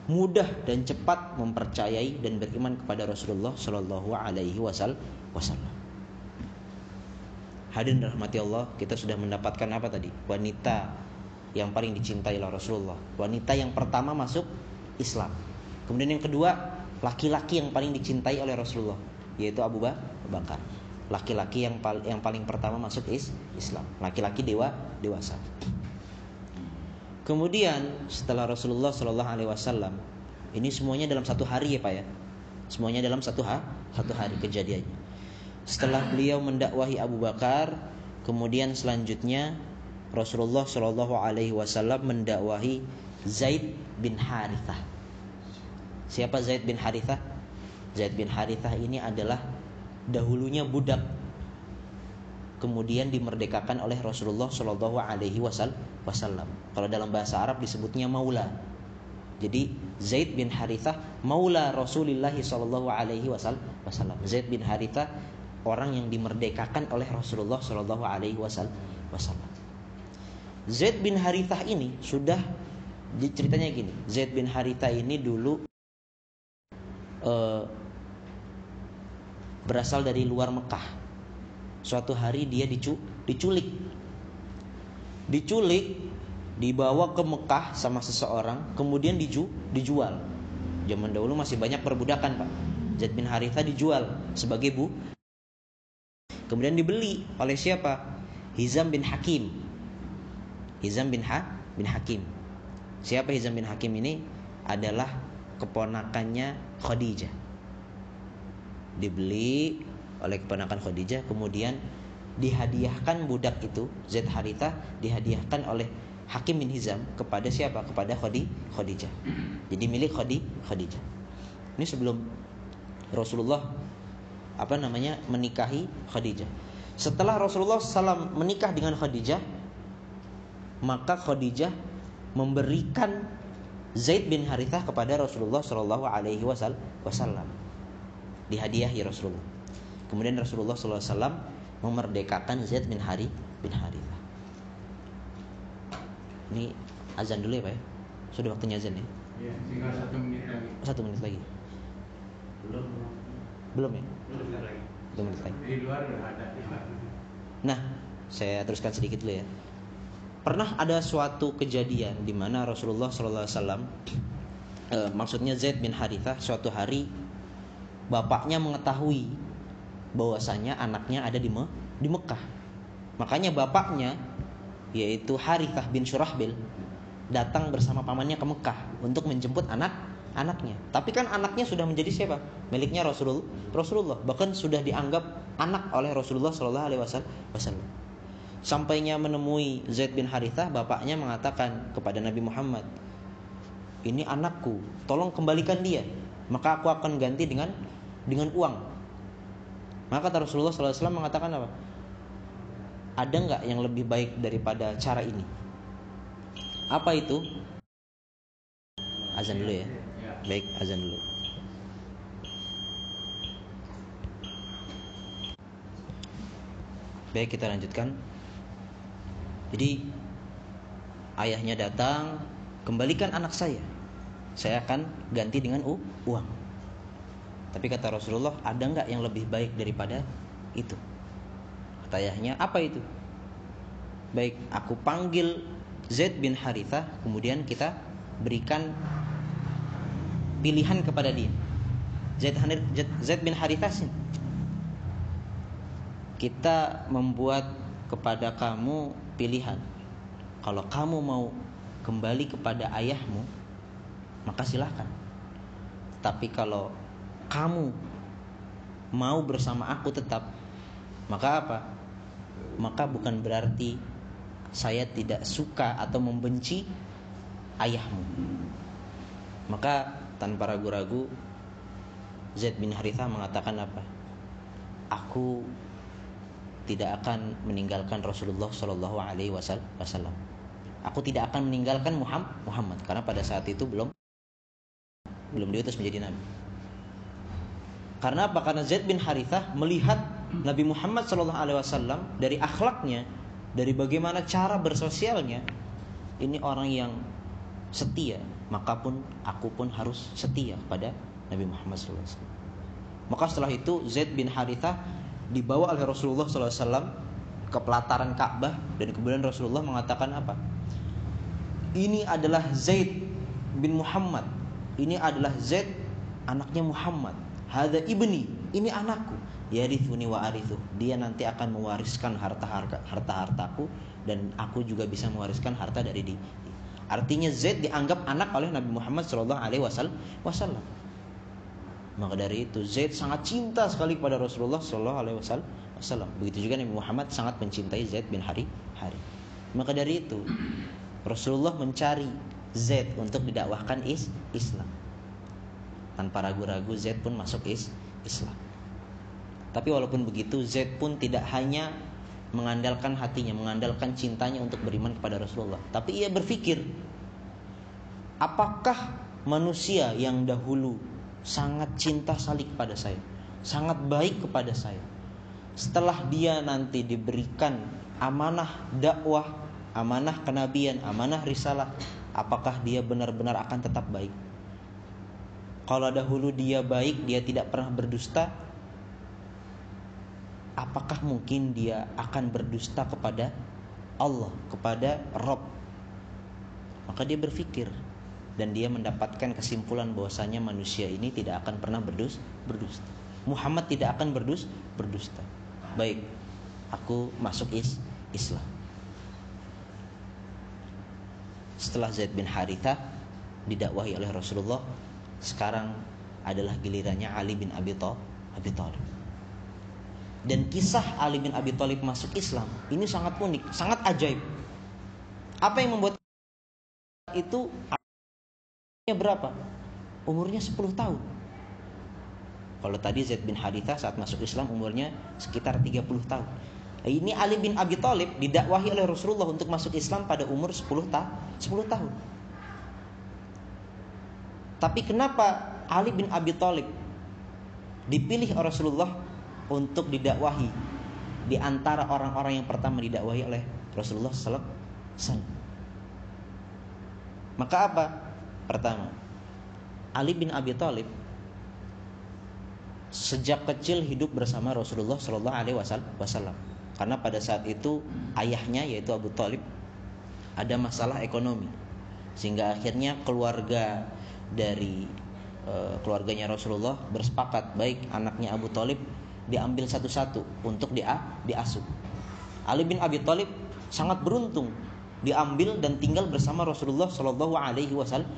mudah dan cepat mempercayai dan beriman kepada Rasulullah Shallallahu Alaihi Wasallam. Hadirin rahmati Allah, kita sudah mendapatkan apa tadi? Wanita yang paling dicintai oleh Rasulullah. Wanita yang pertama masuk Islam. Kemudian yang kedua, laki-laki yang paling dicintai oleh Rasulullah, yaitu Abu Bakar. Laki-laki yang paling yang paling pertama masuk is Islam. Laki-laki dewa dewasa. Kemudian setelah Rasulullah Shallallahu Alaihi Wasallam, ini semuanya dalam satu hari ya pak ya, semuanya dalam satu ha, satu hari kejadiannya. Setelah beliau mendakwahi Abu Bakar, kemudian selanjutnya Rasulullah Shallallahu Alaihi Wasallam mendakwahi Zaid bin Harithah. Siapa Zaid bin Harithah? Zaid bin Harithah ini adalah dahulunya budak, kemudian dimerdekakan oleh Rasulullah Shallallahu Alaihi Wasallam. Kalau dalam bahasa Arab disebutnya maula. Jadi Zaid bin Harithah maula Rasulullah Shallallahu Alaihi Wasallam. Zaid bin Harithah orang yang dimerdekakan oleh Rasulullah Shallallahu Alaihi Wasallam. Zaid bin Harithah ini sudah ceritanya gini. Zaid bin Harithah ini dulu uh, berasal dari luar Mekah. Suatu hari dia dicu diculik. Diculik, dibawa ke Mekah sama seseorang, kemudian diju dijual. Zaman dahulu masih banyak perbudakan, Pak. Zaid bin Haritha dijual sebagai bu. Kemudian dibeli oleh siapa? Hizam bin Hakim. Hizam bin ha bin Hakim. Siapa Hizam bin Hakim ini? Adalah keponakannya Khadijah. Dibeli oleh keponakan Khadijah kemudian dihadiahkan budak itu Zaid Haritha dihadiahkan oleh Hakim bin Hizam kepada siapa? Kepada Khadi Khadijah. Jadi milik Khadi Khadijah. Ini sebelum Rasulullah apa namanya menikahi Khadijah. Setelah Rasulullah SAW menikah dengan Khadijah, maka Khadijah memberikan Zaid bin Harithah kepada Rasulullah Shallallahu Alaihi Wasallam. Dihadiahi Rasulullah. Kemudian Rasulullah SAW memerdekakan Zaid bin Hari bin Harithah. Ini azan dulu ya Pak ya? Sudah waktunya azan ya? Ya, tinggal satu menit lagi. Satu menit lagi. Belum. Belum ya? Belum lagi. Menit lagi. Di luar ada. Nah, saya teruskan sedikit dulu ya. Pernah ada suatu kejadian di mana Rasulullah SAW, eh, maksudnya Zaid bin Harithah, suatu hari bapaknya mengetahui bahwasanya anaknya ada di Me di Mekah. Makanya bapaknya yaitu Harithah bin Surahbil datang bersama pamannya ke Mekah untuk menjemput anak anaknya. Tapi kan anaknya sudah menjadi siapa? Miliknya Rasulullah. Rasulullah bahkan sudah dianggap anak oleh Rasulullah Shallallahu Alaihi Wasallam. Sampainya menemui Zaid bin Harithah, bapaknya mengatakan kepada Nabi Muhammad, ini anakku, tolong kembalikan dia. Maka aku akan ganti dengan dengan uang. Maka Rasulullah SAW mengatakan apa? Ada nggak yang lebih baik daripada cara ini? Apa itu? Azan dulu ya. Baik, azan dulu. Baik, kita lanjutkan. Jadi ayahnya datang, kembalikan anak saya. Saya akan ganti dengan u uang. Tapi kata Rasulullah, ada nggak yang lebih baik daripada itu? Kata ayahnya, apa itu? Baik, aku panggil Zaid bin Harithah, kemudian kita berikan pilihan kepada dia. Zaid, Zaid bin Harithah sih. Kita membuat kepada kamu pilihan. Kalau kamu mau kembali kepada ayahmu, maka silahkan. Tapi kalau kamu mau bersama aku tetap, maka apa? Maka bukan berarti saya tidak suka atau membenci ayahmu. Maka tanpa ragu-ragu Zaid bin Harithah mengatakan apa? Aku tidak akan meninggalkan Rasulullah Shallallahu Alaihi Wasallam. Aku tidak akan meninggalkan Muhammad karena pada saat itu belum belum diutus menjadi nabi. Karena apa? Karena Zaid bin Harithah melihat Nabi Muhammad Shallallahu Alaihi Wasallam dari akhlaknya, dari bagaimana cara bersosialnya, ini orang yang setia. Maka pun aku pun harus setia pada Nabi Muhammad Wasallam. Maka setelah itu Zaid bin Harithah dibawa oleh Rasulullah SAW ke pelataran Ka'bah dan kemudian Rasulullah mengatakan apa? Ini adalah Zaid bin Muhammad. Ini adalah Zaid anaknya Muhammad. Hada ibni, ini anakku. Yarithuni wa arithu. Dia nanti akan mewariskan harta harta harta hartaku dan aku juga bisa mewariskan harta dari dia. Artinya Zaid dianggap anak oleh Nabi Muhammad Shallallahu Alaihi Wasallam. Maka dari itu Zaid sangat cinta sekali kepada Rasulullah Shallallahu Alaihi Wasallam. Begitu juga Nabi Muhammad sangat mencintai Zaid bin Hari Hari. Maka dari itu Rasulullah mencari Zaid untuk didakwahkan is Islam. Tanpa ragu-ragu Zaid pun masuk is Islam. Tapi walaupun begitu Zaid pun tidak hanya mengandalkan hatinya, mengandalkan cintanya untuk beriman kepada Rasulullah. Tapi ia berpikir, apakah manusia yang dahulu sangat cinta salik kepada saya, sangat baik kepada saya. Setelah dia nanti diberikan amanah dakwah, amanah kenabian, amanah risalah, apakah dia benar-benar akan tetap baik? Kalau dahulu dia baik, dia tidak pernah berdusta, apakah mungkin dia akan berdusta kepada Allah, kepada Rob? Maka dia berpikir, dan dia mendapatkan kesimpulan bahwasanya manusia ini tidak akan pernah berdus berdusta. Muhammad tidak akan berdus berdusta. Baik, aku masuk is Islam. Setelah Zaid bin Haritha didakwahi oleh Rasulullah, sekarang adalah gilirannya Ali bin Abi Thalib. Dan kisah Ali bin Abi Thalib masuk Islam ini sangat unik, sangat ajaib. Apa yang membuat itu umurnya berapa? Umurnya 10 tahun. Kalau tadi Zaid bin Haritha saat masuk Islam umurnya sekitar 30 tahun. Ini Ali bin Abi Thalib didakwahi oleh Rasulullah untuk masuk Islam pada umur 10 ta 10 tahun. Tapi kenapa Ali bin Abi Thalib dipilih oleh Rasulullah untuk didakwahi di antara orang-orang yang pertama didakwahi oleh Rasulullah sallallahu? Maka apa? Pertama, Ali bin Abi Thalib sejak kecil hidup bersama Rasulullah Shallallahu Alaihi Wasallam. Karena pada saat itu ayahnya yaitu Abu Talib ada masalah ekonomi, sehingga akhirnya keluarga dari uh, keluarganya Rasulullah bersepakat baik anaknya Abu Talib diambil satu-satu untuk dia diasuh. Ali bin Abi Thalib sangat beruntung diambil dan tinggal bersama Rasulullah Shallallahu Alaihi Wasallam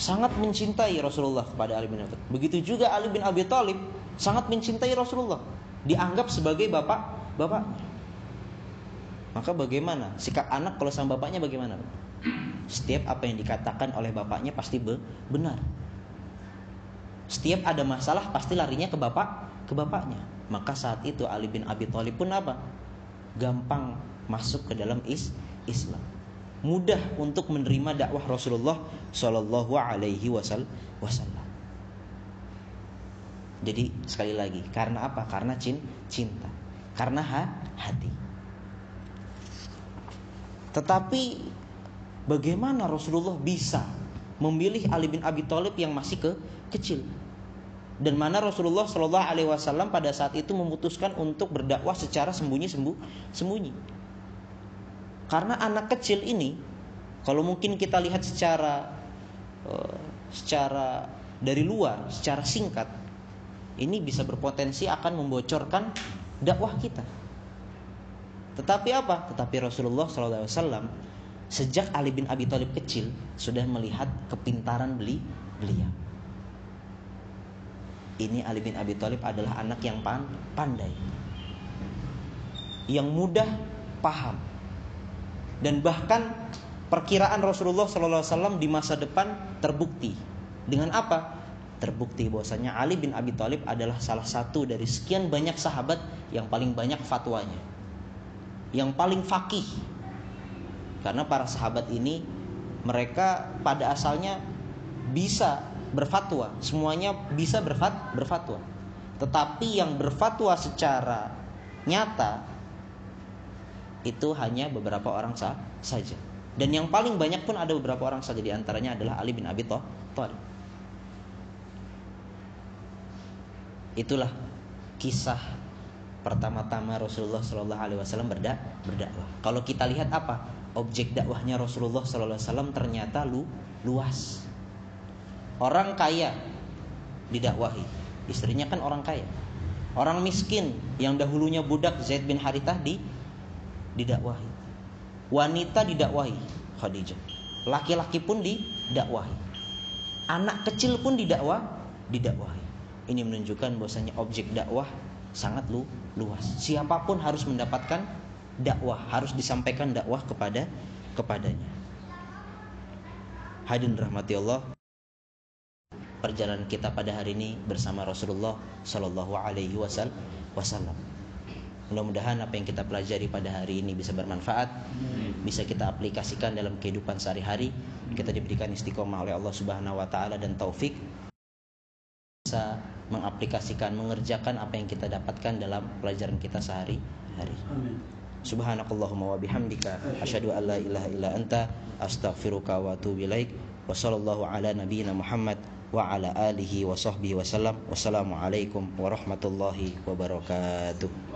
sangat mencintai Rasulullah kepada Ali bin Abi Thalib. Begitu juga Ali bin Abi Thalib sangat mencintai Rasulullah, dianggap sebagai bapak bapak. Maka bagaimana sikap anak kalau sama bapaknya bagaimana? Setiap apa yang dikatakan oleh bapaknya pasti be benar. Setiap ada masalah pasti larinya ke bapak ke bapaknya. Maka saat itu Ali bin Abi Thalib pun apa? Gampang masuk ke dalam is Islam mudah untuk menerima dakwah Rasulullah Shallallahu Alaihi Wasallam. Jadi sekali lagi, karena apa? Karena cinta, karena hati. Tetapi bagaimana Rasulullah bisa memilih Ali bin Abi Thalib yang masih ke kecil? Dan mana Rasulullah Shallallahu Alaihi Wasallam pada saat itu memutuskan untuk berdakwah secara sembunyi sembunyi karena anak kecil ini kalau mungkin kita lihat secara uh, secara dari luar, secara singkat, ini bisa berpotensi akan membocorkan dakwah kita. Tetapi apa? Tetapi Rasulullah SAW sejak Ali bin Abi Thalib kecil sudah melihat kepintaran beli beliau. Ini Ali bin Abi Thalib adalah anak yang pandai, yang mudah paham, dan bahkan perkiraan Rasulullah SAW di masa depan terbukti dengan apa? Terbukti bahwasanya Ali bin Abi Thalib adalah salah satu dari sekian banyak sahabat yang paling banyak fatwanya, yang paling fakih. Karena para sahabat ini mereka pada asalnya bisa berfatwa, semuanya bisa berfat, berfatwa. Tetapi yang berfatwa secara nyata itu hanya beberapa orang sah saja. Dan yang paling banyak pun ada beberapa orang saja di antaranya adalah Ali bin Abi Thalib. Itulah kisah pertama-tama Rasulullah Shallallahu Alaihi Wasallam berdakwah. Kalau kita lihat apa objek dakwahnya Rasulullah Shallallahu Alaihi Wasallam ternyata lu luas. Orang kaya didakwahi, istrinya kan orang kaya. Orang miskin yang dahulunya budak Zaid bin Harithah di didakwahi. Wanita didakwahi Khadijah. Laki-laki pun didakwahi. Anak kecil pun didakwa didakwahi. Ini menunjukkan bahwasanya objek dakwah sangat lu, luas. Siapa pun harus mendapatkan dakwah, harus disampaikan dakwah kepada kepadanya. Hadirin rahmati Allah. Perjalanan kita pada hari ini bersama Rasulullah Shallallahu Alaihi Wasallam. Mudah-mudahan apa yang kita pelajari pada hari ini bisa bermanfaat, bisa kita aplikasikan dalam kehidupan sehari-hari. Kita diberikan istiqomah oleh Allah Subhanahu wa taala dan taufik bisa mengaplikasikan, mengerjakan apa yang kita dapatkan dalam pelajaran kita sehari-hari. Subhanakallahumma wa bihamdika asyhadu an la ilaha illa anta astaghfiruka wa atubu ilaik. Wa sallallahu ala nabiyyina Muhammad wa ala alihi wa sahbihi wasallam. Wassalamualaikum warahmatullahi wabarakatuh.